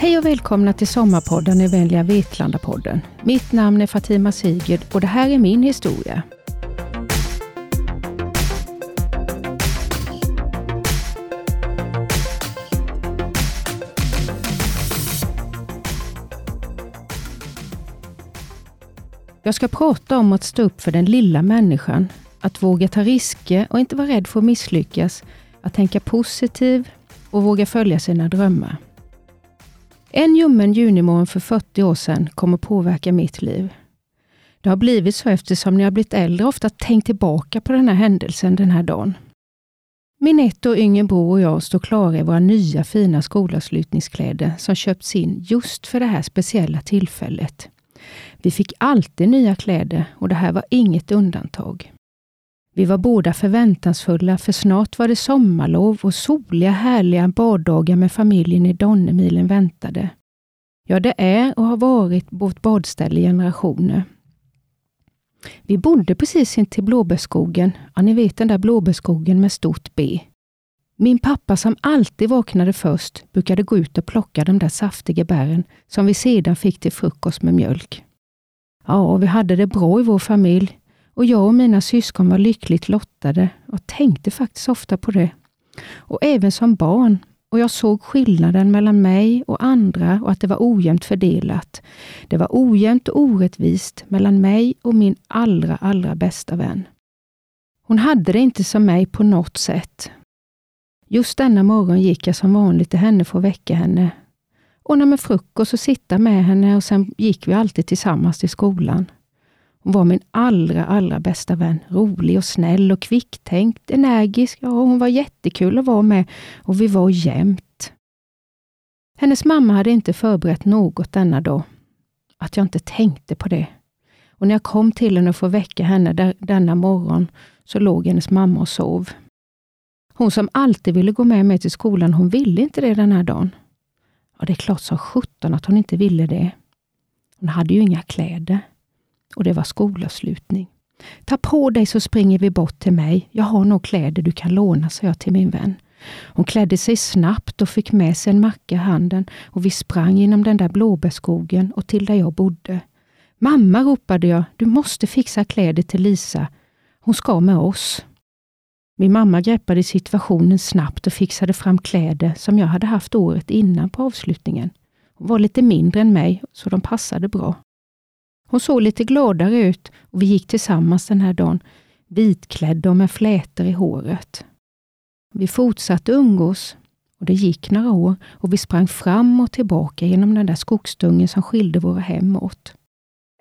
Hej och välkomna till Sommarpodden i vänliga Vetlanda-podden. Mitt namn är Fatima Sigurd och det här är min historia. Jag ska prata om att stå upp för den lilla människan, att våga ta risker och inte vara rädd för att misslyckas, att tänka positiv och våga följa sina drömmar. En ljummen junimorgon för 40 år sedan kommer påverka mitt liv. Det har blivit så eftersom när jag blivit äldre ofta tänkt tillbaka på den här händelsen den här dagen. Min ett år yngre bror och jag står klara i våra nya fina skolavslutningskläder som köpts in just för det här speciella tillfället. Vi fick alltid nya kläder och det här var inget undantag. Vi var båda förväntansfulla för snart var det sommarlov och soliga härliga baddagar med familjen i Donnemilen väntade. Ja, det är och har varit vårt badställe i generationer. Vi bodde precis intill blåbärsskogen. Ja, ni vet den där blåbärsskogen med stort B. Min pappa som alltid vaknade först brukade gå ut och plocka de där saftiga bären som vi sedan fick till frukost med mjölk. Ja, vi hade det bra i vår familj och jag och mina syskon var lyckligt lottade och tänkte faktiskt ofta på det. Och även som barn. Och jag såg skillnaden mellan mig och andra och att det var ojämnt fördelat. Det var ojämnt och orättvist mellan mig och min allra, allra bästa vän. Hon hade det inte som mig på något sätt. Just denna morgon gick jag som vanligt till henne för att väcka henne. Ordna med frukost och sitta med henne och sen gick vi alltid tillsammans till skolan. Hon var min allra, allra bästa vän. Rolig och snäll och kvicktänkt, energisk. Ja, hon var jättekul att vara med och vi var jämt. Hennes mamma hade inte förberett något denna dag. Att jag inte tänkte på det. Och när jag kom till henne för att väcka henne där, denna morgon så låg hennes mamma och sov. Hon som alltid ville gå med mig till skolan, hon ville inte det den här dagen. Ja, det är klart som sjutton att hon inte ville det. Hon hade ju inga kläder och det var skolavslutning. Ta på dig så springer vi bort till mig. Jag har nog kläder du kan låna, sa jag till min vän. Hon klädde sig snabbt och fick med sig en macka i handen och vi sprang genom den där blåbärsskogen och till där jag bodde. Mamma, ropade jag, du måste fixa kläder till Lisa. Hon ska med oss. Min mamma greppade situationen snabbt och fixade fram kläder som jag hade haft året innan på avslutningen. Hon var lite mindre än mig, så de passade bra. Hon såg lite gladare ut och vi gick tillsammans den här dagen, vitklädda och med flätor i håret. Vi fortsatte umgås och det gick några år och vi sprang fram och tillbaka genom den där skogsdungen som skilde våra hem åt.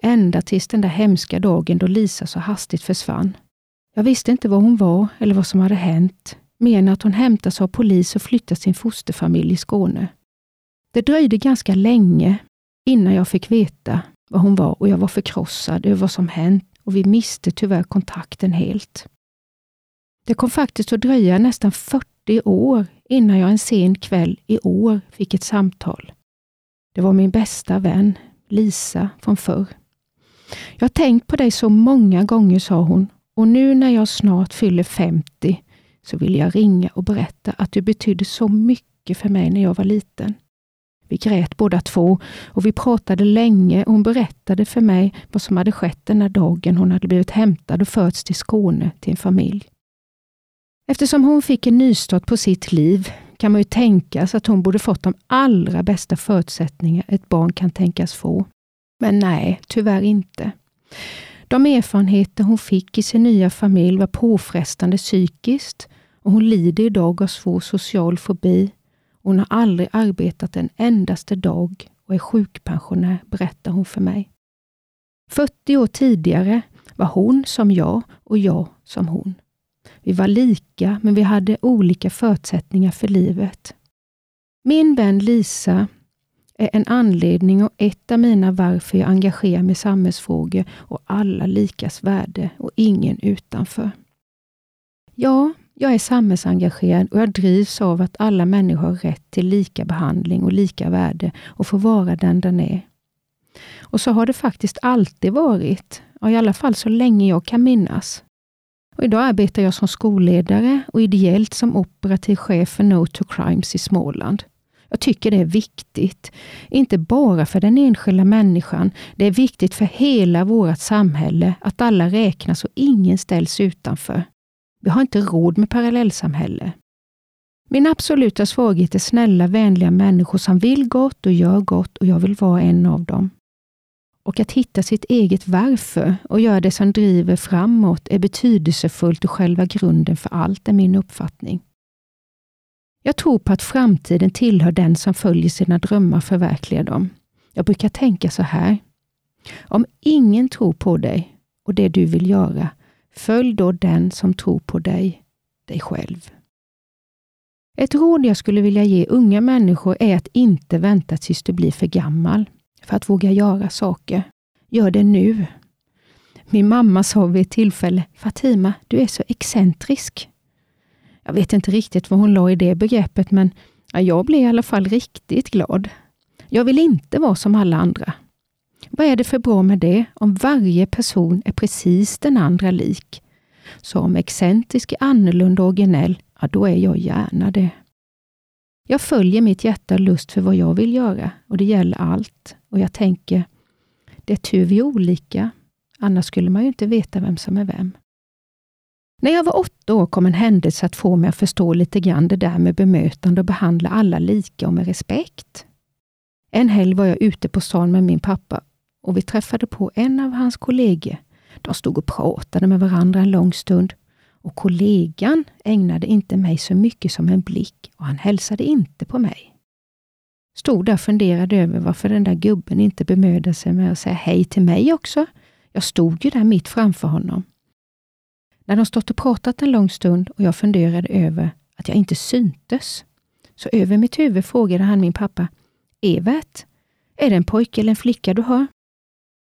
Ända tills den där hemska dagen då Lisa så hastigt försvann. Jag visste inte var hon var eller vad som hade hänt, mer än att hon hämtats av polis och flyttat sin fosterfamilj i Skåne. Det dröjde ganska länge innan jag fick veta vad hon var och jag var förkrossad över vad som hänt och vi miste tyvärr kontakten helt. Det kom faktiskt att dröja nästan 40 år innan jag en sen kväll i år fick ett samtal. Det var min bästa vän, Lisa från förr. Jag har tänkt på dig så många gånger, sa hon, och nu när jag snart fyller 50 så vill jag ringa och berätta att du betydde så mycket för mig när jag var liten. Vi grät båda två och vi pratade länge och hon berättade för mig vad som hade skett den där dagen hon hade blivit hämtad och förts till Skåne till en familj. Eftersom hon fick en nystart på sitt liv kan man ju tänka sig att hon borde fått de allra bästa förutsättningar ett barn kan tänkas få. Men nej, tyvärr inte. De erfarenheter hon fick i sin nya familj var påfrestande psykiskt och hon lider idag av svår social fobi hon har aldrig arbetat en endaste dag och är sjukpensionär, berättar hon för mig. 40 år tidigare var hon som jag och jag som hon. Vi var lika, men vi hade olika förutsättningar för livet. Min vän Lisa är en anledning och ett av mina varför jag engagerar mig i samhällsfrågor och alla likas värde och ingen utanför. Ja, jag är samhällsengagerad och jag drivs av att alla människor har rätt till lika behandling och lika värde och får vara den den är. Och så har det faktiskt alltid varit, och i alla fall så länge jag kan minnas. Och idag arbetar jag som skolledare och ideellt som operativ chef för No to Crimes i Småland. Jag tycker det är viktigt. Inte bara för den enskilda människan. Det är viktigt för hela vårt samhälle att alla räknas och ingen ställs utanför. Vi har inte råd med parallellsamhälle. Min absoluta svaghet är snälla, vänliga människor som vill gott och gör gott och jag vill vara en av dem. Och att hitta sitt eget varför och göra det som driver framåt är betydelsefullt och själva grunden för allt, är min uppfattning. Jag tror på att framtiden tillhör den som följer sina drömmar och förverkligar dem. Jag brukar tänka så här. Om ingen tror på dig och det du vill göra, följ då den som tror på dig, dig själv. Ett råd jag skulle vilja ge unga människor är att inte vänta tills du blir för gammal för att våga göra saker. Gör det nu. Min mamma sa vid ett tillfälle, Fatima, du är så excentrisk. Jag vet inte riktigt vad hon la i det begreppet, men jag blev i alla fall riktigt glad. Jag vill inte vara som alla andra. Vad är det för bra med det, om varje person är precis den andra lik? Så om excentrisk är annorlunda och originell, ja då är jag gärna det. Jag följer mitt hjärta och lust för vad jag vill göra och det gäller allt. Och jag tänker, det är tur vi är olika, annars skulle man ju inte veta vem som är vem. När jag var åtta år kom en händelse att få mig att förstå lite grann det där med bemötande och behandla alla lika och med respekt. En helg var jag ute på stan med min pappa och vi träffade på en av hans kollegor. De stod och pratade med varandra en lång stund och kollegan ägnade inte mig så mycket som en blick och han hälsade inte på mig. Stod där och funderade över varför den där gubben inte bemödade sig med att säga hej till mig också. Jag stod ju där mitt framför honom. När de stått och pratat en lång stund och jag funderade över att jag inte syntes, så över mitt huvud frågade han min pappa, Evert, är det en pojke eller en flicka du har?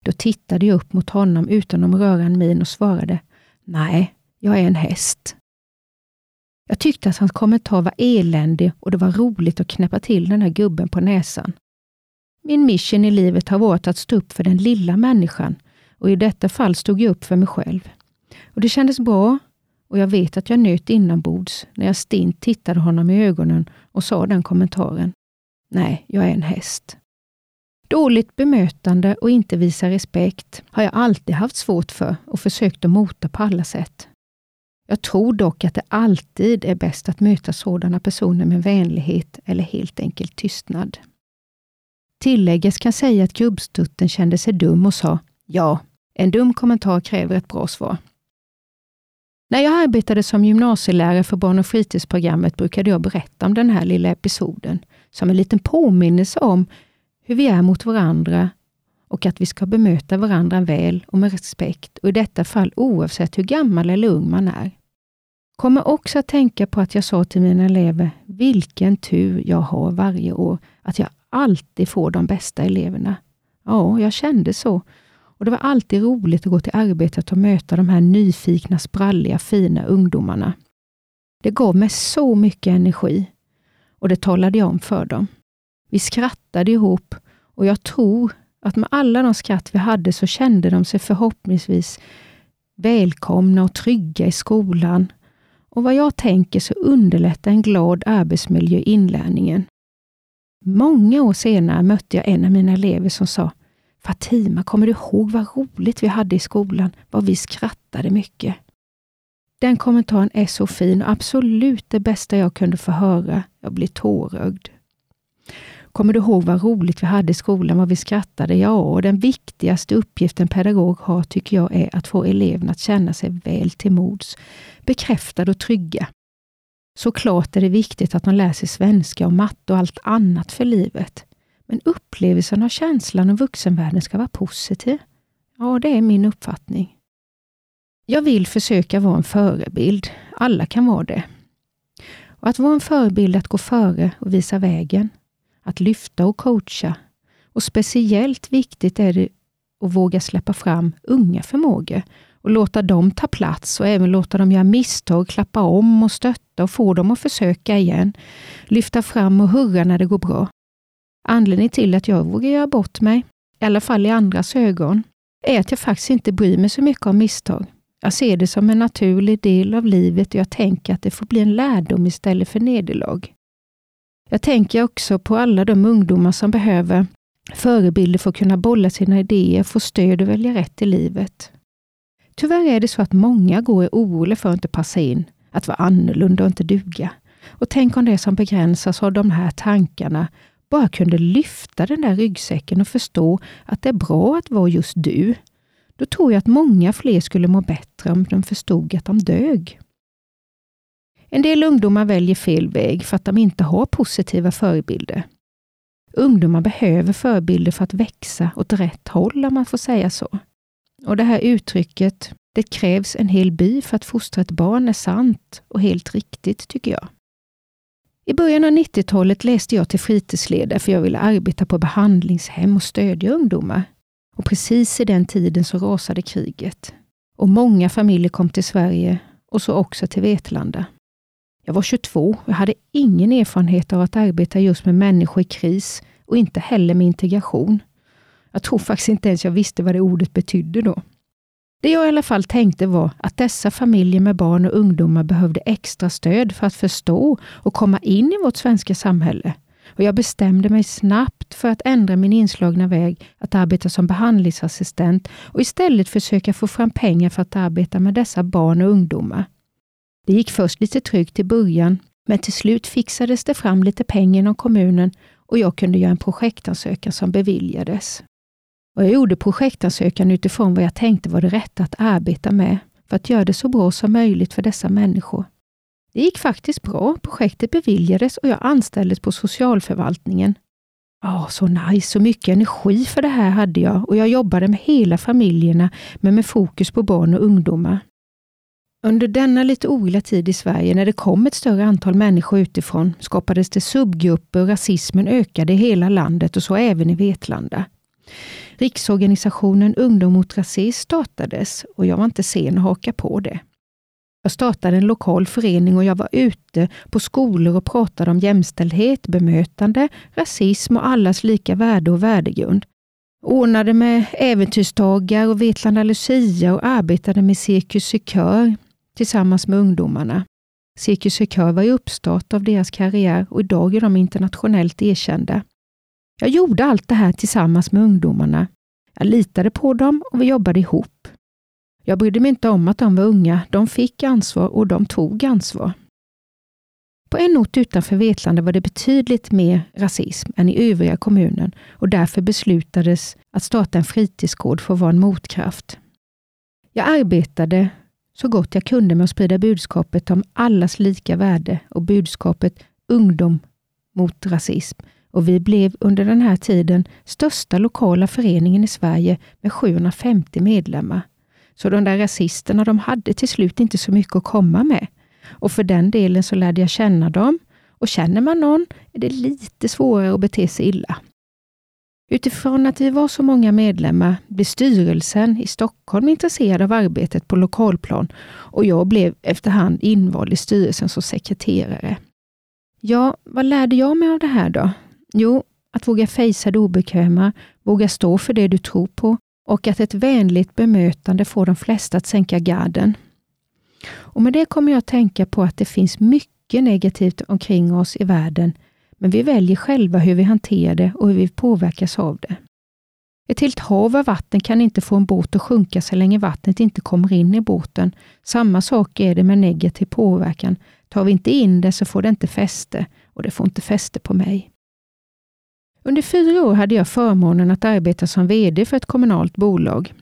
Då tittade jag upp mot honom utan att röra en min och svarade, nej, jag är en häst. Jag tyckte att hans kommentar var eländig och det var roligt att knäppa till den här gubben på näsan. Min mission i livet har varit att stå upp för den lilla människan och i detta fall stod jag upp för mig själv. Och Det kändes bra och jag vet att jag nöt inombords när jag stint tittade honom i ögonen och sa den kommentaren. Nej, jag är en häst. Dåligt bemötande och inte visa respekt har jag alltid haft svårt för och försökt att mota på alla sätt. Jag tror dock att det alltid är bäst att möta sådana personer med vänlighet eller helt enkelt tystnad. Tilläggas kan säga att gubbstutten kände sig dum och sa Ja, en dum kommentar kräver ett bra svar. När jag arbetade som gymnasielärare för barn och fritidsprogrammet brukade jag berätta om den här lilla episoden som en liten påminnelse om hur vi är mot varandra och att vi ska bemöta varandra väl och med respekt och i detta fall oavsett hur gammal eller ung man är. Kommer också att tänka på att jag sa till mina elever, vilken tur jag har varje år att jag alltid får de bästa eleverna. Ja, jag kände så. Och Det var alltid roligt att gå till arbetet och möta de här nyfikna, spralliga, fina ungdomarna. Det gav mig så mycket energi och det talade jag om för dem. Vi skrattade ihop och jag tror att med alla de skratt vi hade så kände de sig förhoppningsvis välkomna och trygga i skolan. Och vad jag tänker så underlättar en glad arbetsmiljö inlärningen. Många år senare mötte jag en av mina elever som sa Fatima, kommer du ihåg vad roligt vi hade i skolan? Vad vi skrattade mycket. Den kommentaren är så fin och absolut det bästa jag kunde få höra. Jag blir tårögd. Kommer du ihåg vad roligt vi hade i skolan, vad vi skrattade? Ja, och den viktigaste uppgiften pedagog har tycker jag är att få eleverna att känna sig väl till mods, bekräftade och trygga. Såklart är det viktigt att de lär sig svenska och matte och allt annat för livet. Men upplevelsen av känslan och vuxenvärlden ska vara positiv. Ja, det är min uppfattning. Jag vill försöka vara en förebild. Alla kan vara det. Och Att vara en förebild är att gå före och visa vägen att lyfta och coacha. Och speciellt viktigt är det att våga släppa fram unga förmågor och låta dem ta plats och även låta dem göra misstag, klappa om och stötta och få dem att försöka igen. Lyfta fram och hurra när det går bra. Anledningen till att jag vågar göra bort mig, i alla fall i andras ögon, är att jag faktiskt inte bryr mig så mycket om misstag. Jag ser det som en naturlig del av livet och jag tänker att det får bli en lärdom istället för nederlag. Jag tänker också på alla de ungdomar som behöver förebilder för att kunna bolla sina idéer, få stöd och välja rätt i livet. Tyvärr är det så att många går oroliga för att inte passa in, att vara annorlunda och inte duga. Och tänk om det som begränsas av de här tankarna bara kunde lyfta den där ryggsäcken och förstå att det är bra att vara just du. Då tror jag att många fler skulle må bättre om de förstod att de dög. En del ungdomar väljer fel väg för att de inte har positiva förebilder. Ungdomar behöver förebilder för att växa åt rätt håll, om man får säga så. Och det här uttrycket, det krävs en hel by för att fostra ett barn, är sant och helt riktigt, tycker jag. I början av 90-talet läste jag till fritidsledare för jag ville arbeta på behandlingshem och stödja ungdomar. Och precis i den tiden så rasade kriget. Och många familjer kom till Sverige och så också till Vetlanda. Jag var 22 och hade ingen erfarenhet av att arbeta just med människor i kris och inte heller med integration. Jag tror faktiskt inte ens jag visste vad det ordet betydde då. Det jag i alla fall tänkte var att dessa familjer med barn och ungdomar behövde extra stöd för att förstå och komma in i vårt svenska samhälle. Och jag bestämde mig snabbt för att ändra min inslagna väg att arbeta som behandlingsassistent och istället försöka få fram pengar för att arbeta med dessa barn och ungdomar. Det gick först lite trögt i början, men till slut fixades det fram lite pengar inom kommunen och jag kunde göra en projektansökan som beviljades. Och jag gjorde projektansökan utifrån vad jag tänkte var det rätta att arbeta med för att göra det så bra som möjligt för dessa människor. Det gick faktiskt bra. Projektet beviljades och jag anställdes på socialförvaltningen. Ja, så nice, så mycket energi för det här hade jag och jag jobbade med hela familjerna men med fokus på barn och ungdomar. Under denna lite oroliga tid i Sverige, när det kom ett större antal människor utifrån, skapades det subgrupper och rasismen ökade i hela landet och så även i Vetlanda. Riksorganisationen Ungdom mot rasism startades och jag var inte sen att haka på det. Jag startade en lokal förening och jag var ute på skolor och pratade om jämställdhet, bemötande, rasism och allas lika värde och värdegrund. Ordnade med äventyrsdagar och Vetlanda Lucia och arbetade med Cirkus i kör tillsammans med ungdomarna. Cirkus Cirkör var i uppstart av deras karriär och idag är de internationellt erkända. Jag gjorde allt det här tillsammans med ungdomarna. Jag litade på dem och vi jobbade ihop. Jag brydde mig inte om att de var unga. De fick ansvar och de tog ansvar. På en ort utanför Vetlanda var det betydligt mer rasism än i övriga kommunen och därför beslutades att starta en fritidsgård för att vara en motkraft. Jag arbetade så gott jag kunde med att sprida budskapet om allas lika värde och budskapet ungdom mot rasism och vi blev under den här tiden största lokala föreningen i Sverige med 750 medlemmar. Så de där rasisterna de hade till slut inte så mycket att komma med. Och för den delen så lärde jag känna dem. Och känner man någon är det lite svårare att bete sig illa. Utifrån att vi var så många medlemmar blev styrelsen i Stockholm intresserad av arbetet på lokalplan och jag blev efterhand invald i styrelsen som sekreterare. Ja, vad lärde jag mig av det här då? Jo, att våga fejsa det obekväma, våga stå för det du tror på och att ett vänligt bemötande får de flesta att sänka garden. Och med det kommer jag att tänka på att det finns mycket negativt omkring oss i världen, men vi väljer själva hur vi hanterar det och hur vi påverkas av det. Ett helt hav av vatten kan inte få en båt att sjunka så länge vattnet inte kommer in i båten. Samma sak är det med negativ påverkan. Tar vi inte in det så får det inte fäste och det får inte fäste på mig. Under fyra år hade jag förmånen att arbeta som VD för ett kommunalt bolag.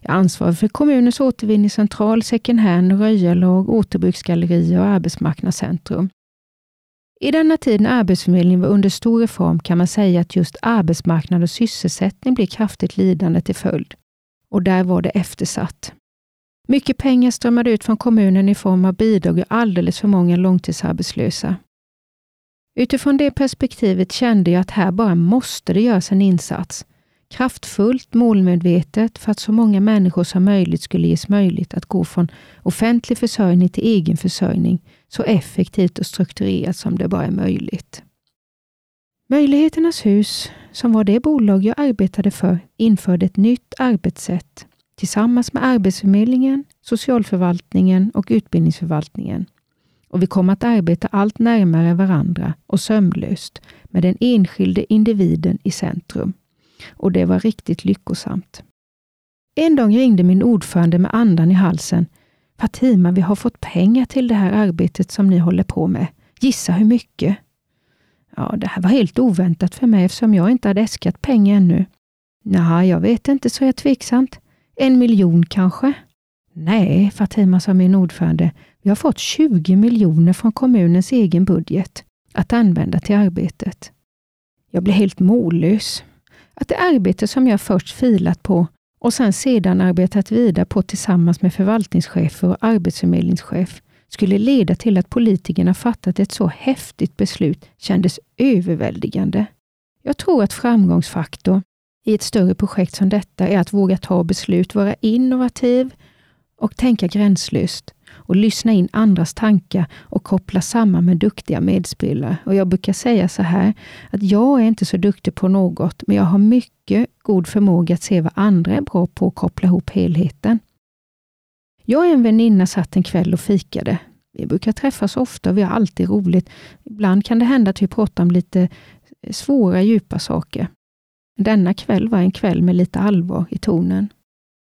Jag ansvarade för kommunens återvinningscentral, second hand, röjarlag, återbruksgallerier och arbetsmarknadscentrum. I denna tid när Arbetsförmedlingen var under stor reform kan man säga att just arbetsmarknad och sysselsättning blev kraftigt lidande till följd. Och där var det eftersatt. Mycket pengar strömmade ut från kommunen i form av bidrag och alldeles för många långtidsarbetslösa. Utifrån det perspektivet kände jag att här bara måste det göras en insats. Kraftfullt, målmedvetet för att så många människor som möjligt skulle ges möjlighet att gå från offentlig försörjning till egen försörjning så effektivt och strukturerat som det bara är möjligt. Möjligheternas hus, som var det bolag jag arbetade för, införde ett nytt arbetssätt tillsammans med Arbetsförmedlingen, socialförvaltningen och utbildningsförvaltningen och vi kom att arbeta allt närmare varandra och sömlöst med den enskilde individen i centrum. Och det var riktigt lyckosamt. En dag ringde min ordförande med andan i halsen. Fatima, vi har fått pengar till det här arbetet som ni håller på med. Gissa hur mycket? Ja, det här var helt oväntat för mig eftersom jag inte hade äskat pengar ännu. Nej, jag vet inte, så jag tveksamt. En miljon kanske? Nej, Fatima sa min ordförande. Vi har fått 20 miljoner från kommunens egen budget att använda till arbetet. Jag blev helt mållös. Att det arbete som jag först filat på och sen sedan arbetat vidare på tillsammans med förvaltningschefer och arbetsförmedlingschef skulle leda till att politikerna fattat ett så häftigt beslut kändes överväldigande. Jag tror att framgångsfaktor i ett större projekt som detta är att våga ta beslut, vara innovativ och tänka gränslöst och lyssna in andras tankar och koppla samman med duktiga medspelare. Och Jag brukar säga så här, att jag är inte så duktig på något, men jag har mycket god förmåga att se vad andra är bra på och koppla ihop helheten. Jag och en väninna satt en kväll och fikade. Vi brukar träffas ofta och vi har alltid roligt. Ibland kan det hända att vi pratar om lite svåra, djupa saker. Denna kväll var en kväll med lite allvar i tonen.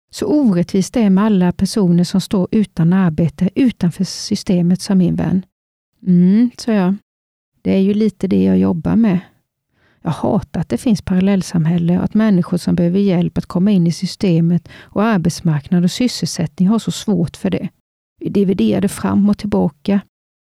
Så orättvist det är med alla personer som står utan arbete utanför systemet, sa min vän. Mm, sa jag. Det är ju lite det jag jobbar med. Jag hatar att det finns parallellsamhälle och att människor som behöver hjälp att komma in i systemet och arbetsmarknad och sysselsättning har så svårt för det. Vi dividerade fram och tillbaka.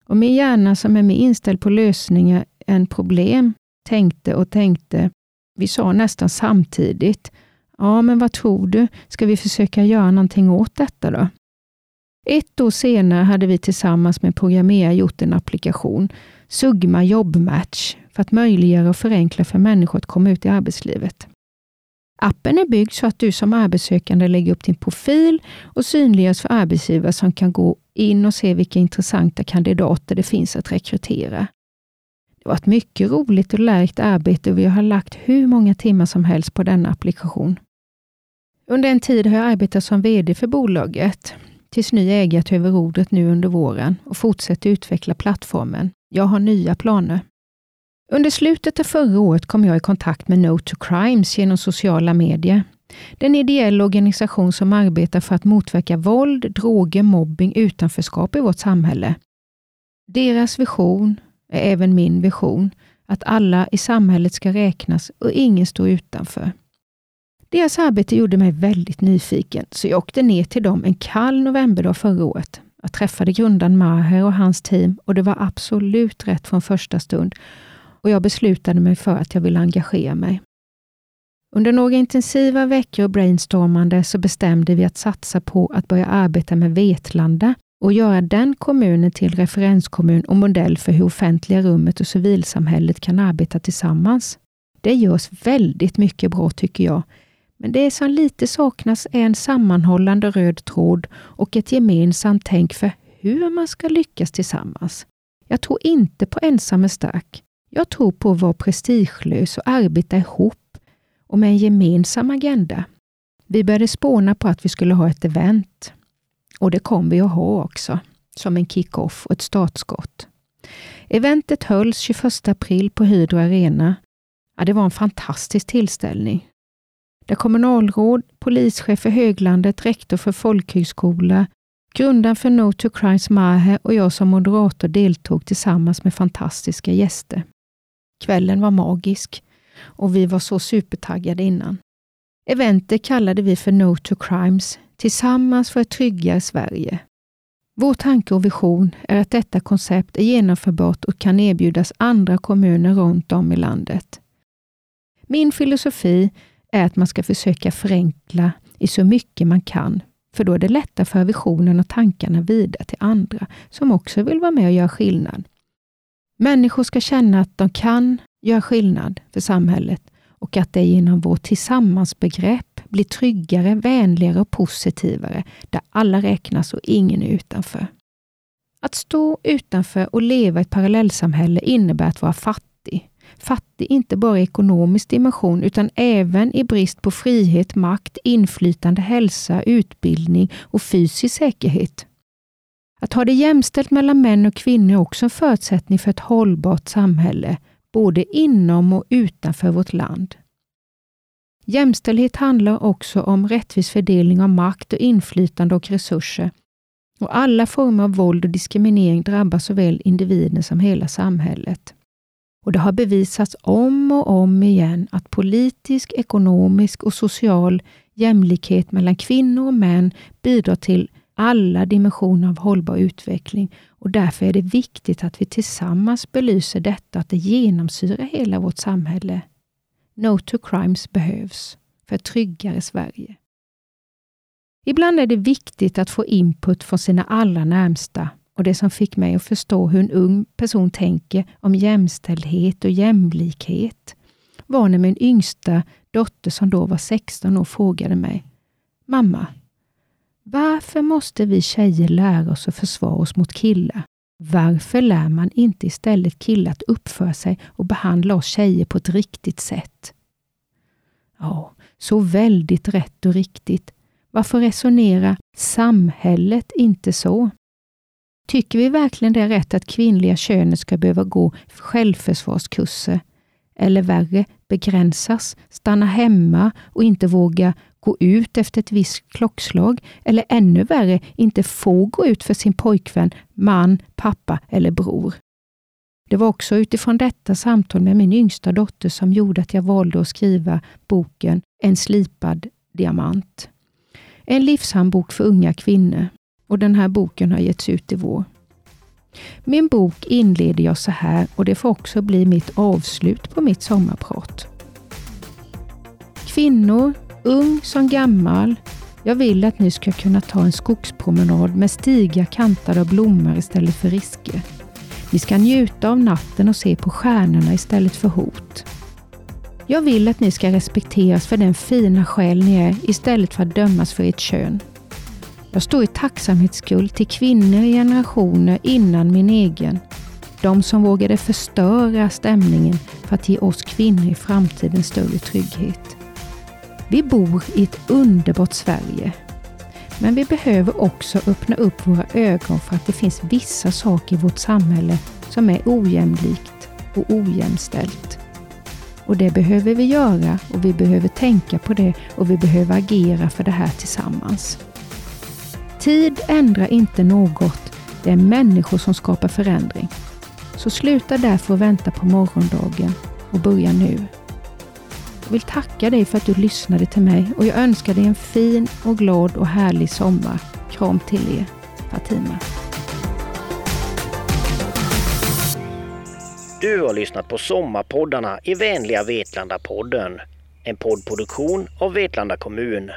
Och min hjärna som är mer inställd på lösningar än problem tänkte och tänkte. Vi sa nästan samtidigt. Ja, men vad tror du? Ska vi försöka göra någonting åt detta då? Ett år senare hade vi tillsammans med Programmera gjort en applikation, Sugma Jobbmatch, för att möjliggöra och förenkla för människor att komma ut i arbetslivet. Appen är byggd så att du som arbetssökande lägger upp din profil och synliggörs för arbetsgivare som kan gå in och se vilka intressanta kandidater det finns att rekrytera. Det var ett mycket roligt och lärkt arbete och vi har lagt hur många timmar som helst på denna applikation. Under en tid har jag arbetat som VD för bolaget, tills ny ägare tog över rodret nu under våren och fortsätter utveckla plattformen. Jag har nya planer. Under slutet av förra året kom jag i kontakt med No to Crimes genom sociala medier. Det är en ideell organisation som arbetar för att motverka våld, droger, mobbing, utanförskap i vårt samhälle. Deras vision är även min vision, att alla i samhället ska räknas och ingen står utanför. Deras arbete gjorde mig väldigt nyfiken, så jag åkte ner till dem en kall novemberdag förra året. Jag träffade grundaren Maher och hans team och det var absolut rätt från första stund och jag beslutade mig för att jag ville engagera mig. Under några intensiva veckor och brainstormande så bestämde vi att satsa på att börja arbeta med Vetlanda och göra den kommunen till referenskommun och modell för hur offentliga rummet och civilsamhället kan arbeta tillsammans. Det görs väldigt mycket bra tycker jag, men det som lite saknas är en sammanhållande röd tråd och ett gemensamt tänk för hur man ska lyckas tillsammans. Jag tror inte på ensam är stark. Jag tror på att vara prestigelös och arbeta ihop och med en gemensam agenda. Vi började spåna på att vi skulle ha ett event. Och det kom vi att ha också, som en kick-off och ett startskott. Eventet hölls 21 april på Hydro Arena. Ja, det var en fantastisk tillställning. Där kommunalråd, polischef för Höglandet, rektor för folkhögskola, grundaren för No to Crimes Mahe och jag som moderator deltog tillsammans med fantastiska gäster. Kvällen var magisk och vi var så supertaggade innan. Eventet kallade vi för No to Crimes, tillsammans för ett tryggare Sverige. Vår tanke och vision är att detta koncept är genomförbart och kan erbjudas andra kommuner runt om i landet. Min filosofi är att man ska försöka förenkla i så mycket man kan, för då är det lättare för visionen och tankarna vidare till andra som också vill vara med och göra skillnad. Människor ska känna att de kan göra skillnad för samhället och att det genom vårt tillsammansbegrepp blir tryggare, vänligare och positivare, där alla räknas och ingen är utanför. Att stå utanför och leva i ett parallellsamhälle innebär att vara fattig. Fattig inte bara i ekonomisk dimension utan även i brist på frihet, makt, inflytande, hälsa, utbildning och fysisk säkerhet. Att ha det jämställt mellan män och kvinnor är också en förutsättning för ett hållbart samhälle, både inom och utanför vårt land. Jämställdhet handlar också om rättvis fördelning av makt och inflytande och resurser. Och Alla former av våld och diskriminering drabbar såväl individen som hela samhället. Och Det har bevisats om och om igen att politisk, ekonomisk och social jämlikhet mellan kvinnor och män bidrar till alla dimensioner av hållbar utveckling och därför är det viktigt att vi tillsammans belyser detta, att det genomsyrar hela vårt samhälle. No to crimes behövs för ett tryggare Sverige. Ibland är det viktigt att få input från sina allra närmsta och det som fick mig att förstå hur en ung person tänker om jämställdhet och jämlikhet var när min yngsta dotter som då var 16 år frågade mig Mamma, varför måste vi tjejer lära oss att försvara oss mot killar? Varför lär man inte istället killar att uppföra sig och behandla oss tjejer på ett riktigt sätt? Ja, så väldigt rätt och riktigt. Varför resonerar samhället inte så? Tycker vi verkligen det är rätt att kvinnliga könet ska behöva gå självförsvarskurser? Eller värre, begränsas, stanna hemma och inte våga gå ut efter ett visst klockslag eller ännu värre, inte få gå ut för sin pojkvän, man, pappa eller bror. Det var också utifrån detta samtal med min yngsta dotter som gjorde att jag valde att skriva boken En slipad diamant. En livshandbok för unga kvinnor och den här boken har getts ut i vår. Min bok inleder jag så här och det får också bli mitt avslut på mitt sommarprat. Kvinnor, ung som gammal, jag vill att ni ska kunna ta en skogspromenad med stigar kantade av blommor istället för risker. Ni ska njuta av natten och se på stjärnorna istället för hot. Jag vill att ni ska respekteras för den fina själ ni är istället för att dömas för ert kön. Jag står i tacksamhetsskuld till kvinnor i generationer innan min egen. De som vågade förstöra stämningen för att ge oss kvinnor i framtiden större trygghet. Vi bor i ett underbart Sverige. Men vi behöver också öppna upp våra ögon för att det finns vissa saker i vårt samhälle som är ojämlikt och ojämställt. Och det behöver vi göra och vi behöver tänka på det och vi behöver agera för det här tillsammans. Tid ändrar inte något. Det är människor som skapar förändring. Så sluta därför att vänta på morgondagen och börja nu. Jag vill tacka dig för att du lyssnade till mig och jag önskar dig en fin och glad och härlig sommar. Kram till er, Fatima. Du har lyssnat på Sommarpoddarna i vänliga Vetlanda-podden. En poddproduktion av Vetlanda kommun.